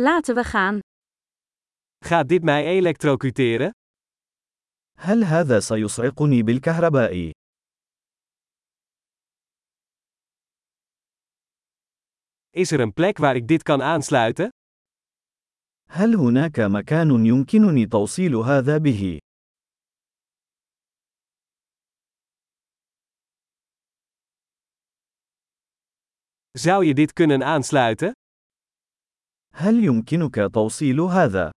Laten we gaan. Gaat dit mij elektrocuteren? هل هذا سيصعقني بالكهرباء؟ Is er een plek waar ik dit kan aansluiten? هل هناك مكان يمكنني توصيل هذا به؟ Zou je dit kunnen aansluiten? هل يمكنك توصيل هذا؟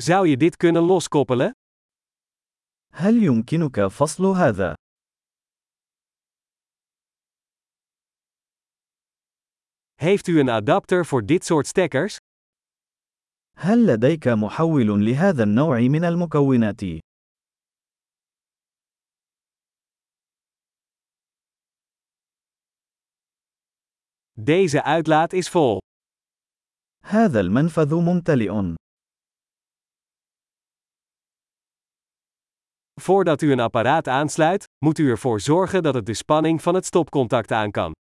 Zou je dit kunnen loskoppelen? هل يمكنك فصل هذا؟ Heeft u een adapter voor dit soort stekkers? هل لديك محول لهذا النوع من المكونات؟ Deze uitlaat is vol. هذا المنفذ ممتلئ. Voordat u een apparaat aansluit, moet u ervoor zorgen dat het de spanning van het stopcontact aan kan.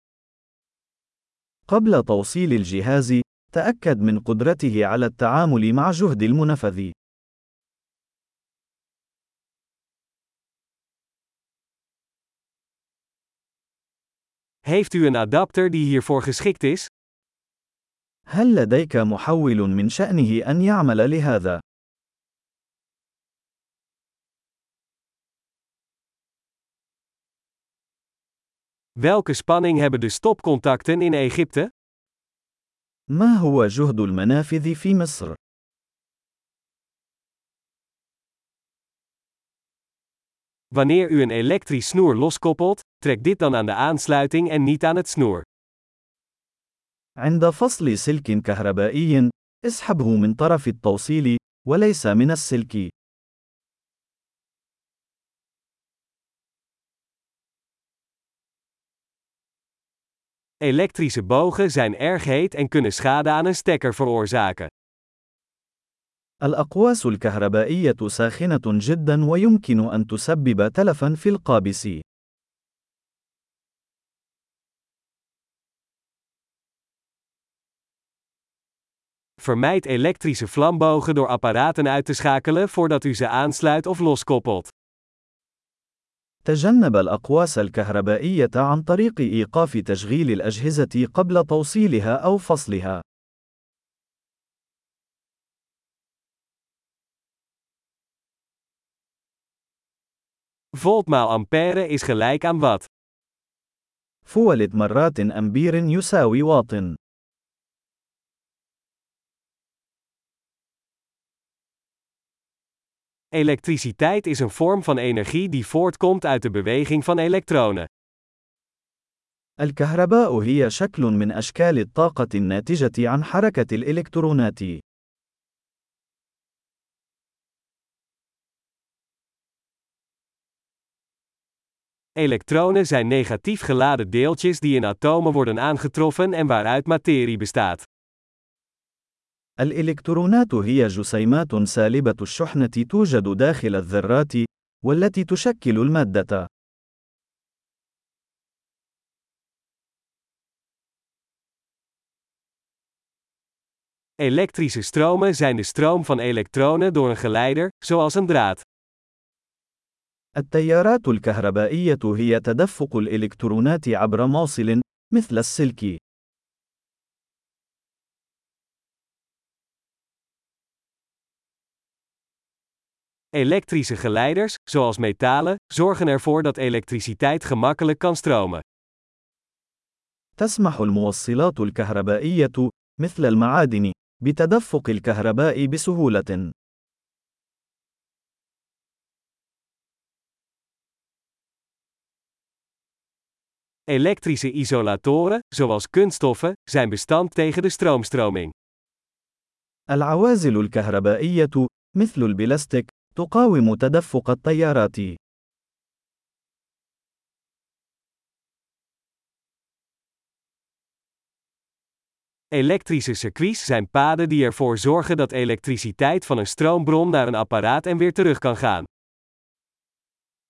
قبل توصيل الجهاز، تأكد من قدرته على التعامل مع جهد المنفذ. Heeft u een adapter die hiervoor geschikt is? هل لديك محول من شأنه أن يعمل لهذا؟ Welke spanning hebben de stopcontacten in Egypte? ما هو جهد المنافذ في مصر؟ Wanneer u een elektrisch snoer loskoppelt, trek dit dan aan de aansluiting en niet aan het snoer. عند فصل سلك كهربائي، اسحبه من طرف التوصيل، وليس من السلك. Elektrische bogen zijn erg heet en kunnen schade aan een stekker veroorzaken. الأقواس الكهربائية ساخنة جدا ويمكن أن تسبب تلفا في القابس. Vermijd elektrische vlambogen door apparaten uit te schakelen voordat u ze aansluit of loskoppelt. تجنب الأقواس الكهربائية عن طريق إيقاف تشغيل الأجهزة قبل توصيلها أو فصلها. Volt maal ampère is gelijk aan watt. فولت مرات أمبير يساوي واط. Elektriciteit is een vorm van energie die voortkomt uit de beweging van elektronen. الكهرباء هي شكل من أشكال الطاقة الناتجة عن حركة الإلكترونات. Elektronen zijn negatief geladen deeltjes die in atomen worden aangetroffen en waaruit materie bestaat. الإلكترونات هي جسيمات سالبة الشحنة توجد داخل الذرات، والتي تشكل المادة. Elektrische stromen zijn de stroom van elektronen door een geleider, zoals een draad. التيارات الكهربائية هي تدفق الإلكترونات عبر موصل، مثل السلك. Elektrische geleiders, zoals metalen, zorgen ervoor dat elektriciteit gemakkelijk kan stromen. تسمح الموصلات الكهربائية، مثل المعادن، بتدفق الكهرباء بسهولة. Elektrische isolatoren, zoals kunststoffen, zijn bestand tegen de stroomstroming. العوازل الكهربائية، مثل البلاستيك، تقاوم تدفق التيارات. Elektrische circuits zijn paden die ervoor zorgen dat elektriciteit van een stroombron naar een apparaat en weer terug kan gaan.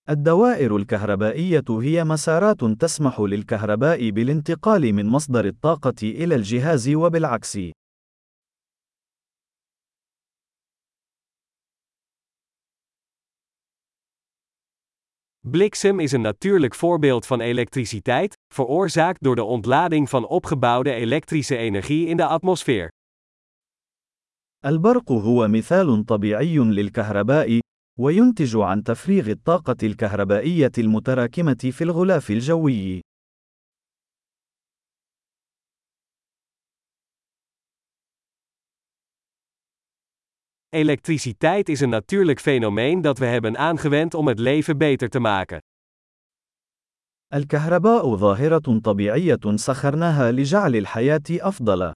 الدوائر الكهربائية هي مسارات تسمح للكهرباء بالانتقال من مصدر الطاقة إلى الجهاز وبالعكس. Bliksem is een natuurlijk voorbeeld van elektriciteit, veroorzaakt door de ontlading van opgebouwde elektrische energie in de atmosfeer. البرق هو مثال طبيعي للكهرباء، وينتج عن تفريغ الطاقة الكهربائية المتراكمة في الغلاف الجوي. Elektriciteit is een natuurlijk fenomeen dat we hebben aangewend om het leven beter te maken. الكهرباء ظاهرة طبيعية سخرناها لجعل الحياة أفضل.